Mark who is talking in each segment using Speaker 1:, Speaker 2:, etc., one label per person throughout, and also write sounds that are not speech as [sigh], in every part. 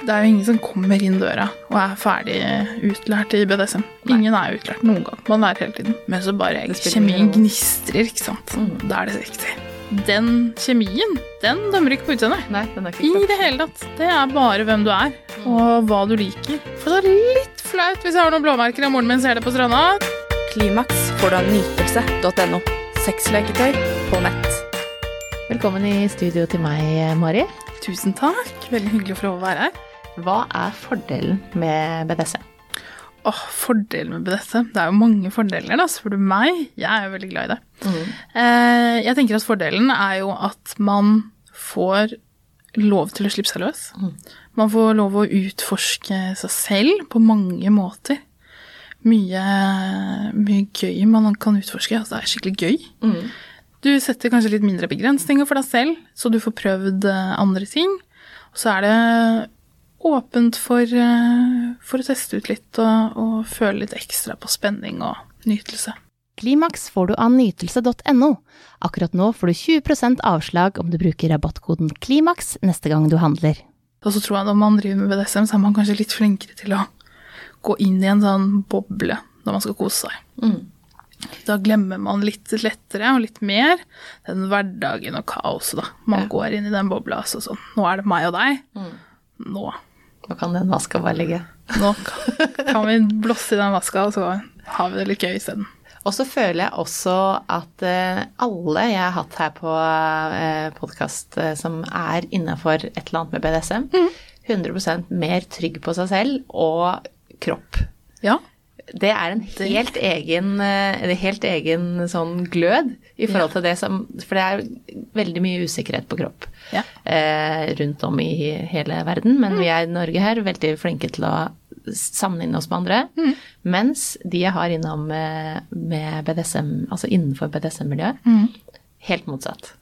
Speaker 1: Det er jo ingen som kommer inn døra og er ferdig utlært i BDSM. Ingen er utlært noen gang. Man lærer hele tiden. Men så bare kjemien gnistrer, ikke sant. Da er det riktig. Den kjemien, den dømmer ikke på utseendet.
Speaker 2: Nei, den er ikke
Speaker 1: I det hele tatt. Det er bare hvem du er, og hva du liker. For det er litt flaut hvis jeg har noen blåmerker og moren min ser det på stranda.
Speaker 3: Klimaks får du av nytelse.no. Sexleketøy på nett.
Speaker 2: Velkommen i studio til meg, Mari.
Speaker 1: Tusen takk. Veldig hyggelig å få lov å være her.
Speaker 2: Hva er fordelen med BDC?
Speaker 1: Åh, Fordelen med BDC? Det er jo mange fordeler, da, spør du meg. Jeg er jo veldig glad i det. Eh, jeg tenker at fordelen er jo at man får lov til å slippe seg løs. Man får lov å utforske seg selv på mange måter. Mye, mye gøy man kan utforske. Altså, det er skikkelig gøy. Du setter kanskje litt mindre begrensninger for deg selv, så du får prøvd eh, andre ting. Og så er det åpent for, eh, for å teste ut litt og, og føle litt ekstra på spenning og nytelse.
Speaker 4: Klimaks får du av nytelse.no. Akkurat nå får du 20% avslag om du bruker rabattkoden KLIMAKS neste gang du handler.
Speaker 1: Og så tror jeg at når man driver med BDSM, så er man kanskje litt flinkere til å gå inn i en sånn boble når man skal kose seg. Da glemmer man litt lettere og litt mer den hverdagen og kaoset, da. Man går inn i den bobla altså sånn Nå er det meg og deg. Nå.
Speaker 2: Nå kan den vaska bare ligge.
Speaker 1: Nå kan, vi blåse i den vaska, og så har vi det litt gøy isteden.
Speaker 2: Og så føler jeg også at eh, alle jeg har hatt her på eh, podkast eh, som er innafor et eller annet med BDSM, 100% mer trygg på seg selv og kropp.
Speaker 1: Ja.
Speaker 2: Det er en helt egen, eh, en helt egen sånn glød i forhold til det som For det er veldig mye usikkerhet på kropp
Speaker 1: Ja.
Speaker 2: eh, rundt om i hele verden. Men vi er i Norge her veldig flinke til å sammenligne oss med andre. Mens de jeg har innom med, med BDSM, altså innenfor BDSM-miljøet, helt motsatt.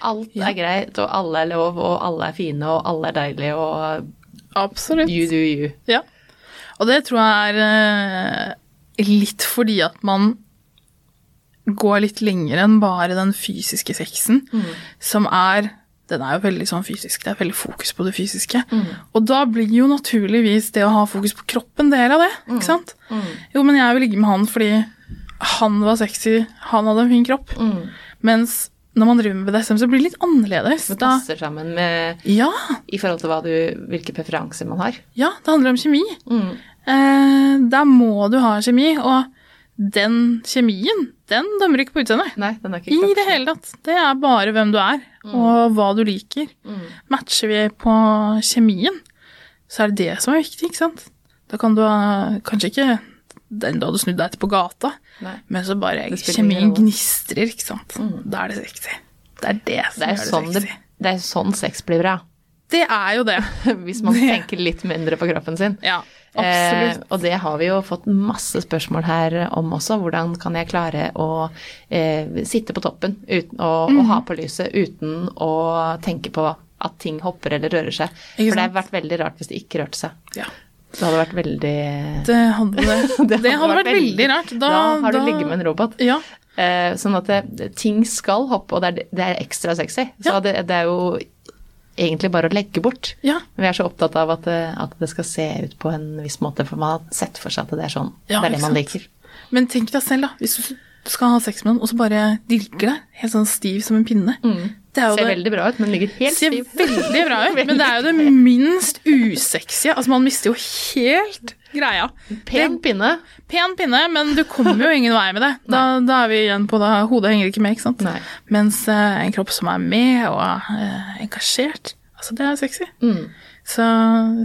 Speaker 2: Alt
Speaker 1: Ja.
Speaker 2: er greit, og alle er lov, og alle er fine, og alle er deilige, og
Speaker 1: Absolutt.
Speaker 2: you do you.
Speaker 1: Ja. Og det tror jeg er eh, litt fordi at man går litt lenger enn bare den fysiske sexen, som er den er jo veldig sånn fysisk, det er veldig fokus på det fysiske. Og da blir jo naturligvis det å ha fokus på kroppen del av det, ikke sant? Jo, men jeg vil ligge med han fordi han var sexy, han hadde en fin kropp. Mens når man driver med BDSM, så blir det litt annerledes.
Speaker 2: Det passer sammen med
Speaker 1: ja,
Speaker 2: i forhold til du, hvilke preferanser man har.
Speaker 1: Ja, det handler om kjemi. Eh, der må du ha kjemi, og den kjemien, den dømmer ikke på utseendet.
Speaker 2: Nei, den er ikke
Speaker 1: I det hele tatt. Det er bare hvem du er, og hva du liker. Matcher vi på kjemien, så er det det som er viktig, ikke sant? Da kan du ha kanskje ikke den du hadde snudd deg til på gata,
Speaker 2: Nei.
Speaker 1: men så bare
Speaker 2: Det
Speaker 1: kjemien gnistrer, ikke sant? Da er det sexy. Det er det som
Speaker 2: Det er,
Speaker 1: gjør
Speaker 2: sånn det,
Speaker 1: sexy.
Speaker 2: det er sånn sex blir bra.
Speaker 1: Det er jo det. [laughs]
Speaker 2: Hvis man tenker litt mindre på kroppen sin.
Speaker 1: Ja, absolutt.
Speaker 2: Eh, og det har vi jo fått masse spørsmål her om også. Hvordan kan jeg klare å eh, sitte på toppen uten, og,
Speaker 1: mm.
Speaker 2: og ha på lyset uten å tenke på at ting hopper eller rører seg. For det har vært veldig rart hvis det ikke rørte seg.
Speaker 1: ja.
Speaker 2: Det hadde vært veldig
Speaker 1: Det hadde det. [laughs] Det hadde, vært veldig rart. Da,
Speaker 2: Da har du
Speaker 1: da-
Speaker 2: ligget med en robot.
Speaker 1: Ja.
Speaker 2: Eh, sånn at det, ting skal hoppe, og det er, det er ekstra sexy. Så
Speaker 1: Ja.
Speaker 2: det, er jo egentlig bare å legge bort.
Speaker 1: ja.
Speaker 2: Vi er så opptatt av at det, at det skal se ut på en viss måte, for man har sett for seg at det er sånn. Det er det man liker.
Speaker 1: Men tenk deg selv, da. Hvis du skal ha sex med noen, og så bare dilker deg helt sånn stiv som en pinne. Jo
Speaker 2: Ser
Speaker 1: det.
Speaker 2: veldig bra ut, men ligger helt
Speaker 1: ser
Speaker 2: stiv. [laughs]
Speaker 1: veldig bra ut, men det er jo det [laughs] minst usexy. Altså, man mister jo helt greia.
Speaker 2: Pen pinne.
Speaker 1: Pen pinne, men du kommer jo ingen vei med det. [laughs] Da, da er vi igjen på det. Hodet henger ikke med, ikke sant?
Speaker 2: Nei.
Speaker 1: Mens uh, en kropp som er med og uh, engasjert, altså det er sexy.
Speaker 2: Mm.
Speaker 1: Så,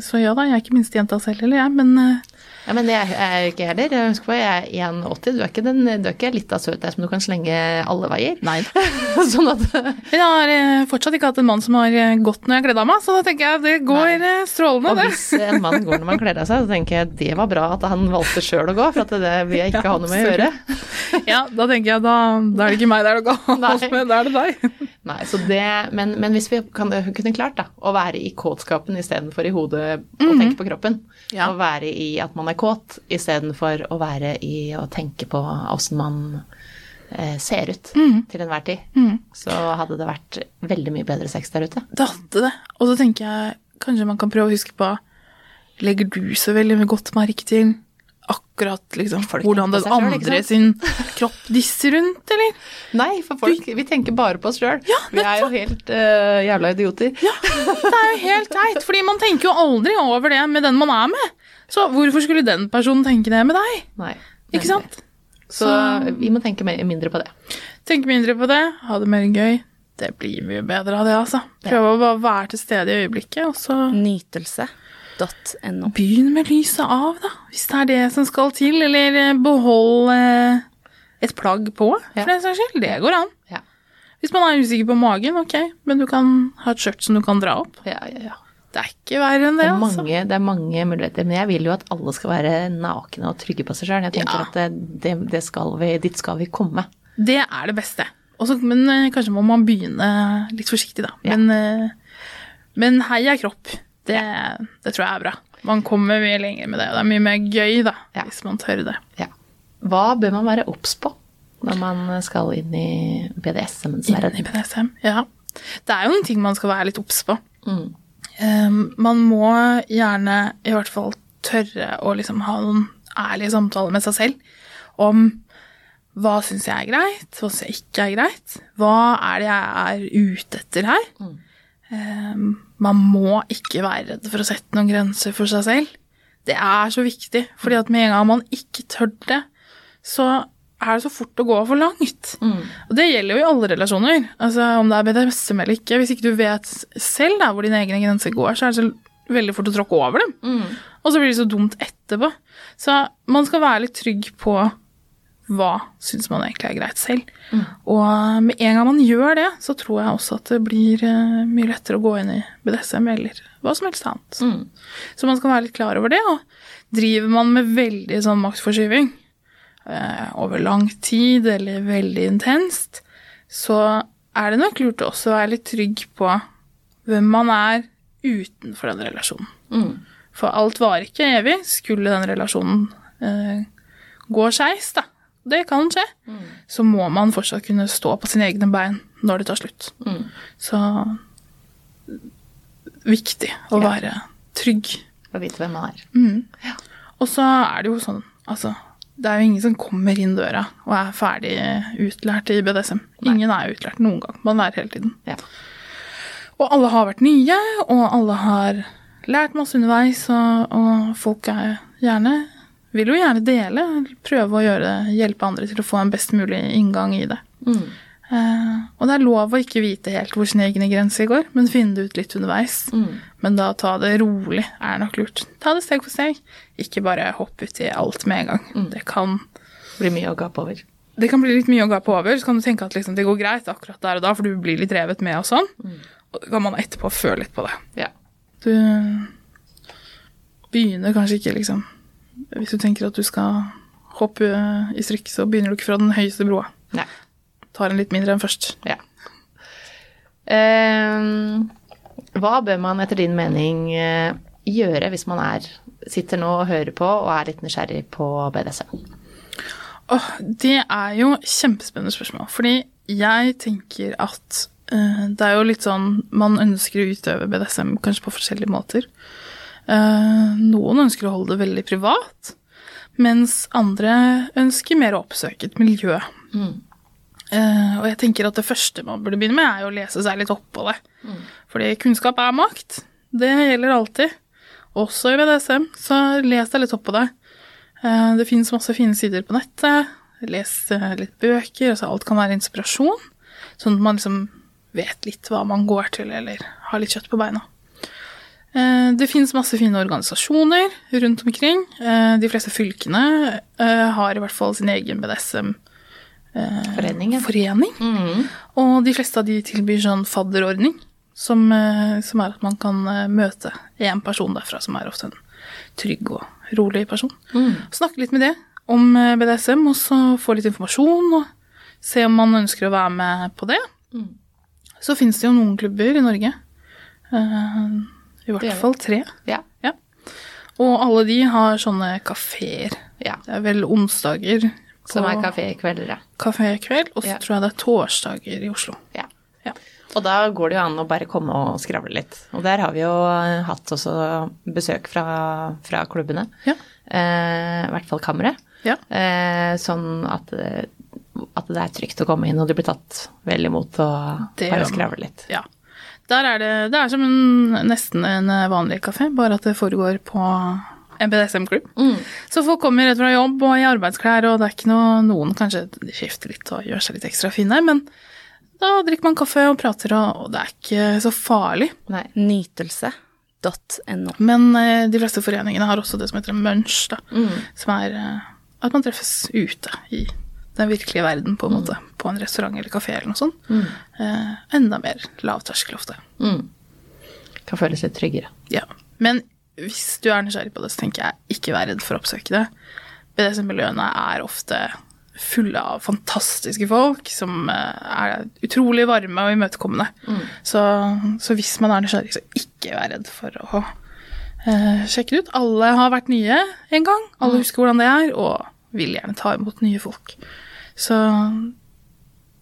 Speaker 1: så ja da, jeg er ikke minstejenta selv heller, jeg, men eh,
Speaker 2: Ja, men det er jeg ikke heller. Husker på, jeg er 1,80. Du er ikke, den, du er ikke litt av søt der som du kan slenge alle veier.
Speaker 1: nei. [laughs]
Speaker 2: sånn at
Speaker 1: Men jeg har eh, fortsatt ikke hatt en mann som har eh, gått når jeg har kledd av meg, så da tenker jeg det går Nei. strålende,
Speaker 2: Og
Speaker 1: det.
Speaker 2: hvis en mann går når man kler av seg, så tenker jeg det var bra at han valgte sjøl å gå, for at det vil jeg ikke
Speaker 1: Ja,
Speaker 2: ha noe med å gjøre.
Speaker 1: Ja, da tenker jeg da, da er det ikke meg det er noe galt med, da er det deg.
Speaker 2: Nei, så det, men, men hvis vi kan, kunne klart da, å være i kåtskapen istedenfor i hodet og tenke på kroppen,
Speaker 1: Ja.
Speaker 2: å være i at man er kåt istedenfor å være i å tenke på åssen man eh, ser ut til enhver tid, så hadde det vært veldig mye bedre sex der ute.
Speaker 1: Det hadde det. Og så tenker jeg kanskje man kan prøve å huske på legger du så veldig med godt merke til akkurat liksom, hvordan den
Speaker 2: andre selv,
Speaker 1: sin kropp disser rundt, eller?
Speaker 2: Nei, for folk, vi tenker bare på oss sjøl.
Speaker 1: Ja,
Speaker 2: vi er jo helt uh, jævla idioter.
Speaker 1: Ja, det er jo helt teit, fordi man tenker jo aldri over det med den man er med. Så hvorfor skulle den personen tenke det med deg?
Speaker 2: Nei.
Speaker 1: Ikke sant?
Speaker 2: Så vi må tenke mer- mindre på det.
Speaker 1: Tenke mindre på det, ha det mer gøy. Det blir mye bedre av det, altså. Prøve å bare være til stede i øyeblikket, og så
Speaker 3: Nytelse.no.
Speaker 1: begynn med lyset av, da. Hvis det er det som skal til. Eller eh, behold eh, et plagg på,
Speaker 2: Ja.
Speaker 1: den saks skyld. Det går an.
Speaker 2: Ja.
Speaker 1: Hvis man er usikker på magen, ok, men du kan ha et skjørt som du kan dra opp.
Speaker 2: Ja, ja, ja.
Speaker 1: Det er ikke verre enn det,
Speaker 2: Det er,
Speaker 1: altså.
Speaker 2: mange, det er mange muligheter, men jeg vil jo at alle skal være nakne og trygge på seg sjøl. Jeg tenker
Speaker 1: Ja.
Speaker 2: at det, det, det skal vi, dit skal vi komme.
Speaker 1: Det er det beste. Også, men eh, kanskje må man begynne litt forsiktig, da.
Speaker 2: Ja.
Speaker 1: Men, eh, men heia kropp. Det, det tror jeg er bra. Man kommer mye lenger med det, og det er mye mer gøy da,
Speaker 2: Ja.
Speaker 1: hvis man tør det.
Speaker 2: Ja. Hva bør man være obs på når man skal inn i BDSM-ens
Speaker 1: Inn i
Speaker 2: verden?
Speaker 1: BDSM. Ja. Det er jo noen ting man skal være litt obs på.
Speaker 2: Mm.
Speaker 1: Um, man må gjerne i hvert fall tørre å liksom ha noen ærlige samtaler med seg selv om hva syns jeg er greit, hva syns jeg ikke er greit, hva er det jeg er ute etter her. Um, man må ikke være redd for å sette noen grenser for seg selv. Det er så viktig, fordi at med en gang man ikke tør det, så er det så fort å gå for langt. Og det gjelder jo i alle relasjoner. Altså Om det er BDSM eller ikke. Hvis ikke du vet selv da, hvor dine egne grenser går, så er det så veldig fort å tråkke over dem. Og så blir det så dumt etterpå. Så man skal være litt trygg på hva syns man egentlig er greit selv. Og med en gang man gjør det, så tror jeg også at det blir eh, mye lettere å gå inn i BDSM eller hva som helst annet. Så man skal være litt klar over det. Og driver man med veldig sånn maktforskyving eh, over lang tid eller veldig intenst, så er det nok lurt å være litt trygg på hvem man er utenfor den relasjonen. For alt varer ikke evig. Skulle den relasjonen eh, gå skeis, da, det kan skje, så må man fortsatt kunne stå på sine egne bein når det tar slutt. Så viktig å
Speaker 2: Ja.
Speaker 1: være trygg.
Speaker 2: Og vite hvem man er.
Speaker 1: Og så er det jo sånn, altså Det er jo ingen som kommer inn døra og er ferdig utlært i BDSM. Ingen er utlært noen gang. Man lærer hele tiden.
Speaker 2: Ja.
Speaker 1: Og alle har vært nye, og alle har lært masse underveis, og, og folk er gjerne vil jo gjerne dele, prøve å gjøre, hjelpe andre til å få en best mulig inngang i det. Eh, og det er lov å ikke vite helt hvor sine egne grenser går, men finne det ut litt underveis. Men da ta det rolig er nok lurt. Ta det steg for steg. Ikke bare hopp uti alt med en gang. Det, kan,
Speaker 2: Bli mye å gape over.
Speaker 1: det kan bli litt mye å gape over. Så kan du tenke at liksom, det går greit akkurat der og da, for du blir litt revet med og sånn. Og så kan man etterpå føle litt på det.
Speaker 2: Ja.
Speaker 1: Du begynner kanskje ikke, liksom Hvis du tenker at du skal hoppe i strikk, så begynner du ikke fra den høyeste broa.
Speaker 2: Nei.
Speaker 1: Tar en litt mindre enn først.
Speaker 2: Ja. Ehm, hva bør man etter din mening eh, gjøre hvis man er, sitter nå og hører på og er litt nysgjerrig på BDSM?
Speaker 1: Oh, det er jo kjempespennende spørsmål. Fordi jeg tenker at eh, det er jo litt sånn Man ønsker å utøve BDSM kanskje på forskjellige måter. Eh, noen ønsker å holde det veldig privat, mens andre ønsker mer å oppsøke et miljø. Eh, og jeg tenker at det første man burde begynne med, er å lese seg litt opp på det. Fordi kunnskap er makt. Det gjelder alltid. Også i BDSM, så les deg litt opp på det. Eh, Det finnes masse fine sider på nettet. Les litt bøker. altså Alt kan være inspirasjon. Sånn at man liksom vet litt hva man går til, eller har litt kjøtt på beina. Eh, Det finnes masse fine organisasjoner rundt omkring. Eh, De fleste fylkene eh, har i hvert fall sin egen BDSM
Speaker 2: Forening,
Speaker 1: forening. Og de fleste av de tilbyr sånn fadderordning, som, som er at man kan møte en person derfra, som er ofte en trygg og rolig person. Snakke litt med det om BDSM, og så få litt informasjon, og se om man ønsker å være med på det. Så finnes det jo noen klubber i Norge. I hvert fall tre.
Speaker 2: Ja.
Speaker 1: Ja. Og alle de har sånne kafeer.
Speaker 2: ja.
Speaker 1: Det er vel onsdager
Speaker 2: Som er kafékvelder, ja.
Speaker 1: kafékveld, og så
Speaker 2: Ja.
Speaker 1: tror jeg det er torsdager i Oslo.
Speaker 2: ja.
Speaker 1: Ja.
Speaker 2: Og da går det jo an å bare komme og skravle litt. Og der har vi jo hatt også besøk fra, fra klubbene.
Speaker 1: Ja.
Speaker 2: Eh, I hvert fall kammeret.
Speaker 1: Ja.
Speaker 2: Eh, sånn at, at det er trygt å komme inn, og du blir tatt vel imot og
Speaker 1: Det
Speaker 2: bare skravle litt.
Speaker 1: Ja. Der er det, det er som en, nesten en vanlig kafé, bare at det foregår på en BDSM-klubb.
Speaker 2: Mm.
Speaker 1: Så folk kommer rett fra jobb og i arbeidsklær, og det er ikke noe Noen kanskje skifter litt og gjør seg litt ekstra fine, men da drikker man kaffe og prater, og, og det er ikke så farlig.
Speaker 2: Nei.
Speaker 3: Nytelse.no.
Speaker 1: Men eh, de fleste foreningene har også det som heter en munch, da.
Speaker 2: Mm.
Speaker 1: Som er eh, at man treffes ute i den virkelige verden, på en måte. På en restaurant eller kafé eller noe sånt. Eh, enda mer lavterskel ofte.
Speaker 2: Mm. Kan føles litt tryggere.
Speaker 1: Ja. Men hvis du er nysgjerrig på det, så tenker jeg ikke vær redd for å oppsøke det. BDSM-miljøene er ofte fulle av fantastiske folk som eh, er utrolig varme og imøtekommende. Så, så hvis man er nysgjerrig, så ikke vær redd for å eh, sjekke det ut. Alle har vært nye en gang, alle husker hvordan det er, og vil gjerne ta imot nye folk. Så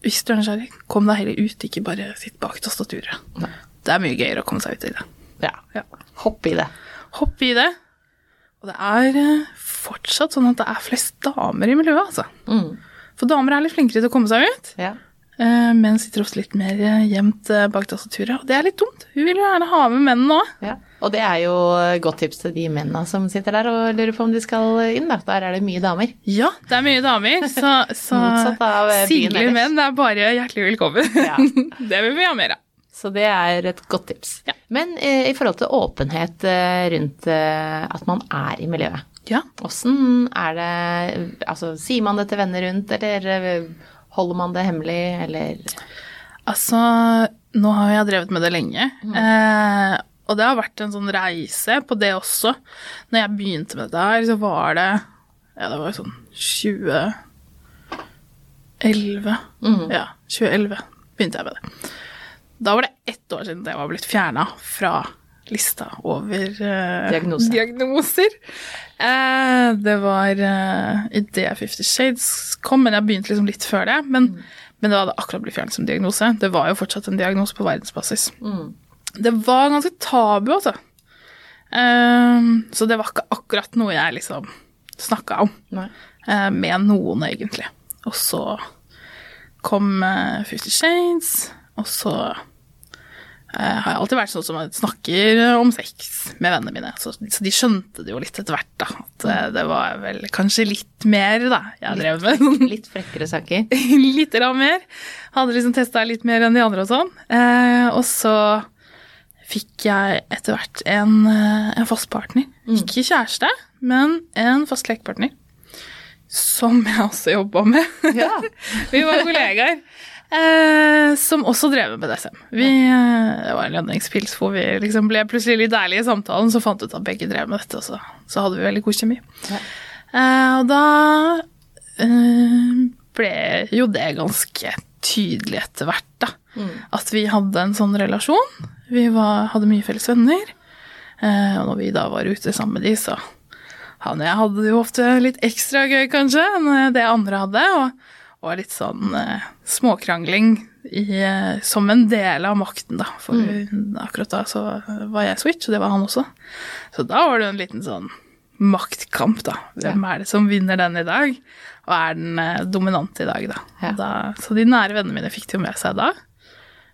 Speaker 1: hvis du er nysgjerrig, kom deg heller ut, ikke bare sitt bak tastaturet. Det er mye gøyere å komme seg ut i det.
Speaker 2: Ja.
Speaker 1: Ja.
Speaker 2: Hopp i det.
Speaker 1: Hopp i det. Og det er eh, fortsatt sånn at det er flest damer i miljøet, altså.
Speaker 2: Mm.
Speaker 1: For damer er litt flinkere til å komme seg ut,
Speaker 2: Ja.
Speaker 1: Men menn sitter ofte litt mer eh, gjemt eh, bak tastaturet. Og det er litt dumt. Hun vil jo gjerne ha med mennene òg.
Speaker 2: Ja. Og det er jo godt tips til de mennene som sitter der og lurer på om de skal inn, da. Der er det mye damer.
Speaker 1: Ja, det er mye damer, så, så
Speaker 2: eh,
Speaker 1: single menn er bare hjertelig velkommen.
Speaker 2: Ja. [laughs]
Speaker 1: det vil vi ha mer av.
Speaker 2: Så det er et godt tips.
Speaker 1: Ja.
Speaker 2: Men eh, i forhold til åpenhet eh, rundt eh, at man er i miljøet,
Speaker 1: Ja.
Speaker 2: åssen er det Altså, sier man det til venner rundt, eller eh, holder man det hemmelig, eller
Speaker 1: Altså, nå har jeg drevet med det lenge. Eh, og det har vært en sånn reise på det også. Når jeg begynte med det her, så var det Ja, det var sånn 2011. Ja, 2011 begynte jeg med det. Da var det ett år siden det var blitt fjerna fra lista over eh,
Speaker 2: Diagnose.
Speaker 1: diagnoser. Eh, det var uh, idet Fifty Shades kom, men jeg begynte liksom litt før det. Men, men det hadde akkurat blitt fjernet som diagnose. Det var jo fortsatt en diagnose på verdensbasis. Det var ganske tabu, altså. Um, så det var ikke akkurat noe jeg liksom snakka om eh, med noen, egentlig. Og så kom uh, Fifty Shades, og så uh, har jeg alltid vært sånn som snakker om sex med vennene mine. Så, så de skjønte det jo litt etter hvert, da. At uh, det var vel kanskje litt mer, da, jeg drev med. [laughs]
Speaker 2: Litt frekkere saker.
Speaker 1: litt mer. Hadde liksom testa litt mer enn de andre og sånn. Og så fikk jeg etter hvert en, eh, en fast partner. Ikke kjæreste, men en fast lekepartner. Som jeg også jobba med.
Speaker 2: Ja. [laughs]
Speaker 1: Vi var kollegaer. Eh, som også drev med BDSM. Vi, eh, det var en lønningspils hvor vi liksom ble plutselig litt ærlige i samtalen, så fant ut at begge drev med dette, og så, så hadde vi veldig god kjemi.
Speaker 2: Ja.
Speaker 1: Eh, og da eh, ble jo det ganske tydelig etter hvert, da. At vi hadde en sånn relasjon. Vi var, hadde mye felles venner. Eh, og når vi da var ute sammen med de, så han og jeg hadde det jo ofte litt ekstra gøy, kanskje, enn det andre hadde. Og, og litt sånn eh, småkrangling i, eh, som en del av makten, da. For akkurat da så var jeg switch, og det var han også. Så da var det jo en liten sånn maktkamp, da. Hvem er det som vinner den i dag? Og er den eh, dominante i dag, da.
Speaker 2: Ja.
Speaker 1: da. Så de nære vennene mine fikk det jo med seg da.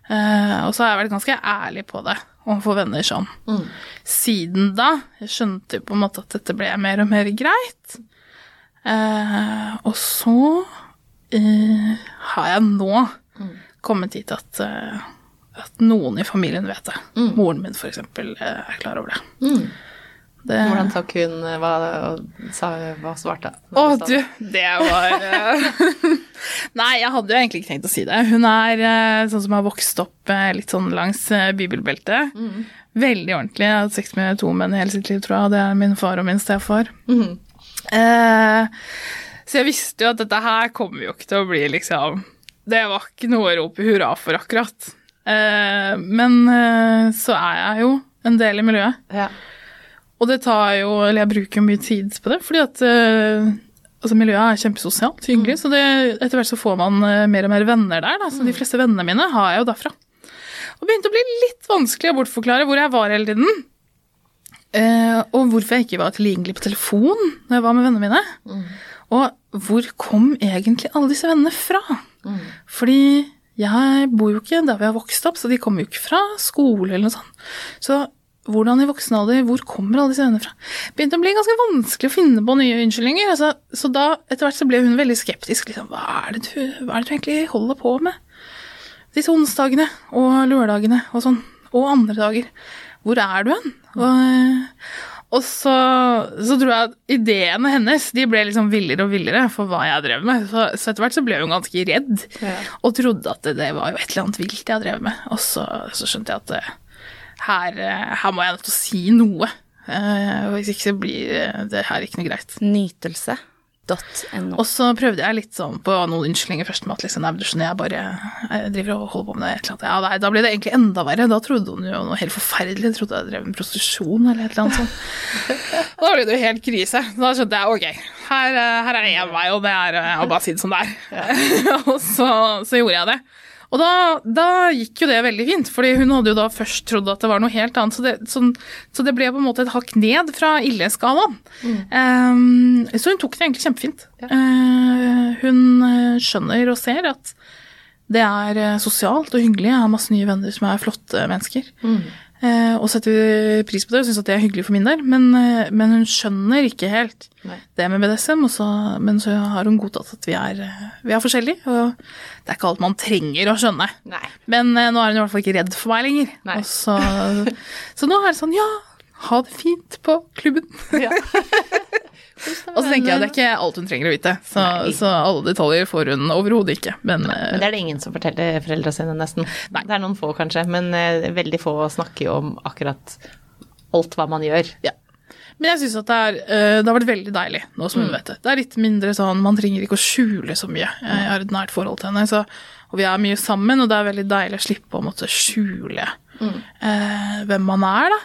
Speaker 1: Eh, og så har jeg vært ganske ærlig på det overfor venner sånn. Siden da. Jeg skjønte på en måte at dette ble mer og mer greit. Eh, og så eh, har jeg nå kommet hit at, eh, at noen i familien vet det. Moren min, for eksempel, eh, er klar over det. Det
Speaker 2: Hvordan tok hun hva, sa, hva svarte hun?
Speaker 1: Å, du, det var eh, [laughs] Nei, jeg hadde jo egentlig ikke tenkt å si det. Hun er eh, sånn som har vokst opp eh, litt sånn langs bibelbeltet. bibelbeltet. Veldig ordentlig. Jeg har hatt sex med to menn i hele sitt liv, tror jeg. Det er min far og min stefar. Eh, så jeg visste jo at dette her kommer jo ikke til å bli liksom Det var ikke noe å rope hurra for, akkurat. Eh, men eh, så er jeg jo en del i miljøet.
Speaker 2: Ja.
Speaker 1: Og det tar jo Eller jeg bruker jo mye tid på det, fordi at eh, altså miljøet er kjempesosialt, hyggelig, så det, etter hvert så får man eh, mer og mer venner der. Da. Så de fleste vennene mine har jeg jo derfra. Og begynte å bli litt vanskelig å bortforklare hvor jeg var hele tiden. Eh, og hvorfor jeg ikke var tilgjengelig på telefon når jeg var med vennene mine. Og hvor kom egentlig alle disse vennene fra? Fordi jeg bor jo ikke der hvor jeg har vokst opp, så de kommer jo ikke fra skole eller noe sånt. Så hvordan i voksen alder, hvor kommer alle disse vennene fra? Begynte å bli ganske vanskelig å finne på nye unnskyldninger. Altså, så da etter hvert så ble hun veldig skeptisk. Liksom, hva, er det du, hva er det du egentlig holder på med? Disse onsdagene og lørdagene og sånn, og andre dager. Hvor er du hen? Og, og så, så tror jeg at ideene hennes de ble liksom villere og villere for hva jeg drev med. Så, så etter hvert så ble hun ganske redd og trodde at det, det var jo et eller annet vilt jeg drev med. Og så, så skjønte jeg at det, her, eh, her må jeg nødt til å si noe. Uh, Hvis ikke så blir eh, det her ikke noe greit.
Speaker 3: Nytelse.no.
Speaker 1: Og så prøvde jeg litt sånn på noen unnskyldninger først med at liksom, nei, du skjønner, jeg bare jeg driver og holder på med det. et eller annet. Ja, nei, da ble det egentlig enda verre. Da trodde hun jo noe helt forferdelig. Trodde jeg drev med prostitusjon eller et eller annet sånt. [laughs] Da ble det jo helt krise. Da skjønte jeg ok, her, her er det én vei, og det er å bare si det som det er. [laughs] og så, så gjorde jeg det. Og da, da gikk jo det veldig fint, fordi hun hadde jo da først trodd at det var noe helt annet. Så det, så, så det ble på en måte et hakk ned fra ildeskalaen. Um, så hun tok det egentlig kjempefint. Eh, hun eh, skjønner og ser at det er eh, sosialt og hyggelig. Jeg har masse nye venner som er flotte mennesker. Eh, og setter pris på det og syns at det er hyggelig for min del. Men, eh, men hun skjønner ikke helt
Speaker 2: Nei.
Speaker 1: det med BDSM. Og så, men så har hun godtatt at vi er, eh, vi er forskjellige. Og det er ikke alt man trenger å skjønne.
Speaker 2: Nei.
Speaker 1: Men eh, nå er hun i hvert fall ikke redd for meg lenger. Og så, så nå er det sånn ja, ha det fint på klubben.
Speaker 2: Ja. [laughs]
Speaker 1: Og så tenker jeg at det er ikke alt hun trenger å vite. Så, så alle detaljer får hun overhodet ikke. Men, Nei,
Speaker 2: Men det er det ingen som forteller foreldra sine, nesten.
Speaker 1: Nei.
Speaker 2: Det er noen få, kanskje, men uh, veldig få snakker jo om akkurat alt hva man gjør.
Speaker 1: Ja. Men jeg syns at det, er, eh, det har vært veldig deilig, nå som hun vet det. Det er litt mindre sånn, man trenger ikke å skjule så mye. Jeg har et nært forhold til henne, så, og vi er mye sammen, og det er veldig deilig å slippe å måtte skjule eh, hvem man er, da.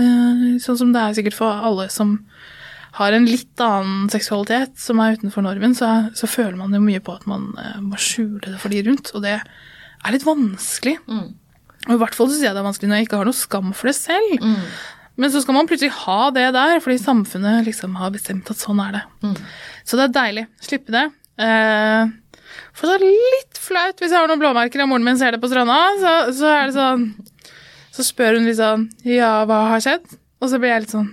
Speaker 1: Eh, sånn som det er sikkert for alle som har en litt annen seksualitet, som er utenfor normen, så, så føler man jo mye på at man uh, må skjule det for de rundt, og det er litt vanskelig. Og i hvert fall så sier jeg det er vanskelig når jeg ikke har noe skam for det selv. Men så skal man plutselig ha det der, fordi samfunnet liksom har bestemt at sånn er det. Så det er deilig. Slippe det. Uh, for det er litt flaut hvis jeg har noen blåmerker og moren min ser det på stranda, så, så er det sånn Så spør hun litt sånn Ja, hva har skjedd? Og så blir jeg litt sånn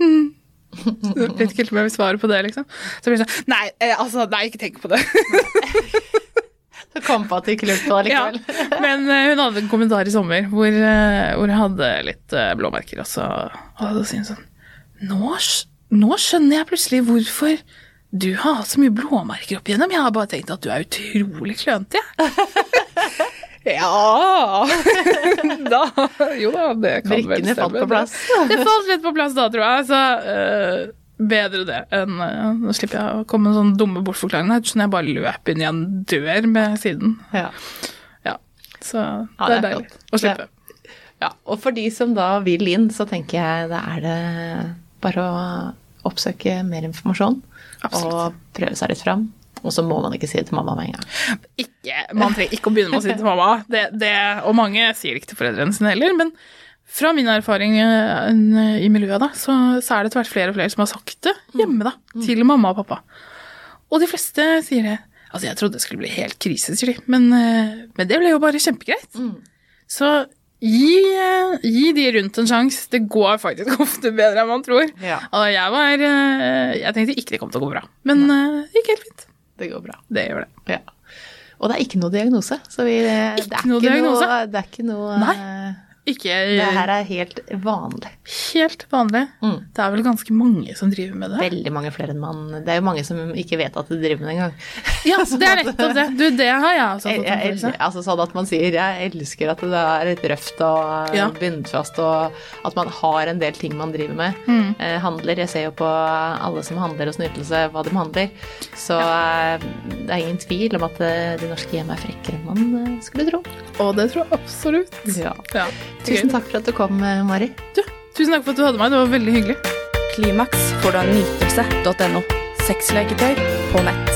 Speaker 1: hm. [laughs] Vet ikke helt om jeg vil svare på det, liksom. Så blir det sånn Nei, eh, altså, nei, ikke tenk på det. [laughs]
Speaker 2: Du kom på at du ikke lurte på det
Speaker 1: Ja,
Speaker 2: likevel. [laughs]
Speaker 1: men eh, hun hadde en kommentar i sommer hvor, eh, hvor jeg hadde litt blåmerker, og så, og så sier hun sånn nå, nå skjønner jeg plutselig hvorfor du har hatt så mye blåmerker opp igjennom. Jeg har bare tenkt at du er utrolig klønete, jeg. Ja [laughs] Da Jo da, det kan vel stemme.
Speaker 2: Brikkene falt på plass.
Speaker 1: Det. falt litt på plass da, tror jeg. Så uh, bedre det enn uh, Nå slipper jeg å komme med sånne dumme bortforklaringer. Sånn jeg bare løp inn i en dør med siden.
Speaker 2: Ja.
Speaker 1: Ja, så
Speaker 2: Ja,
Speaker 1: det er
Speaker 2: det er
Speaker 1: deilig
Speaker 2: flott.
Speaker 1: å slippe.
Speaker 2: ja. Og for de som da vil inn, så tenker jeg det er det bare å oppsøke mer informasjon.
Speaker 1: Absolutt.
Speaker 2: Og prøve seg litt fram. Og så må man ikke si det til mamma med en gang.
Speaker 1: Ikke, man trenger ikke å begynne med å si det til mamma, det, det, og mange sier det ikke til foreldrene sine heller, men fra min erfaring eh, i miljøet, da, så, så er det etter hvert flere og flere som har sagt det hjemme, da, til mamma og pappa. Og de fleste sier det. Altså, jeg trodde det skulle bli helt krise, sier de, men, eh, men det ble jo bare kjempegreit. Så gi, eh, gi de rundt en sjanse. Det går faktisk [laughs] ofte bedre enn man tror.
Speaker 2: Ja.
Speaker 1: Jeg var Jeg tenkte ikke det kom til å gå bra, men det gikk helt fint.
Speaker 2: Det går bra.
Speaker 1: Det gjør det.
Speaker 2: Ja. Og det er ikke noe diagnose. Så vi, det, er
Speaker 1: Ikke noe?
Speaker 2: Noe, det er ikke noe
Speaker 1: Nei. Ikke
Speaker 2: Det her er helt vanlig.
Speaker 1: helt vanlig.
Speaker 2: Mm.
Speaker 1: Det er vel ganske mange som driver med det.
Speaker 2: Veldig mange flere enn man Det er jo mange som ikke vet at de driver med det engang. [laughs]
Speaker 1: Ja, det er nettopp det. Du, det har jeg også
Speaker 2: Jeg,
Speaker 1: fått en
Speaker 2: jeg, altså sånn at man sier jeg elsker at det er litt røft og
Speaker 1: Ja.
Speaker 2: bunnfast, og at man har en del ting man driver med.
Speaker 1: Mm.
Speaker 2: Eh, handler. Jeg ser jo på alle som handler hos Nytelse, hva de handler. Så eh, det er ingen tvil om at eh, de norske hjem er frekkere enn man eh, skulle tro.
Speaker 1: Og det tror jeg absolutt.
Speaker 2: Ja.
Speaker 1: Ja.
Speaker 2: Tusen takk for at du kom, eh, Mari.
Speaker 1: Du, tusen takk for at du hadde meg. Det var veldig hyggelig.
Speaker 3: Klimaks får du av nytelse.no. Sexleketøy på nett.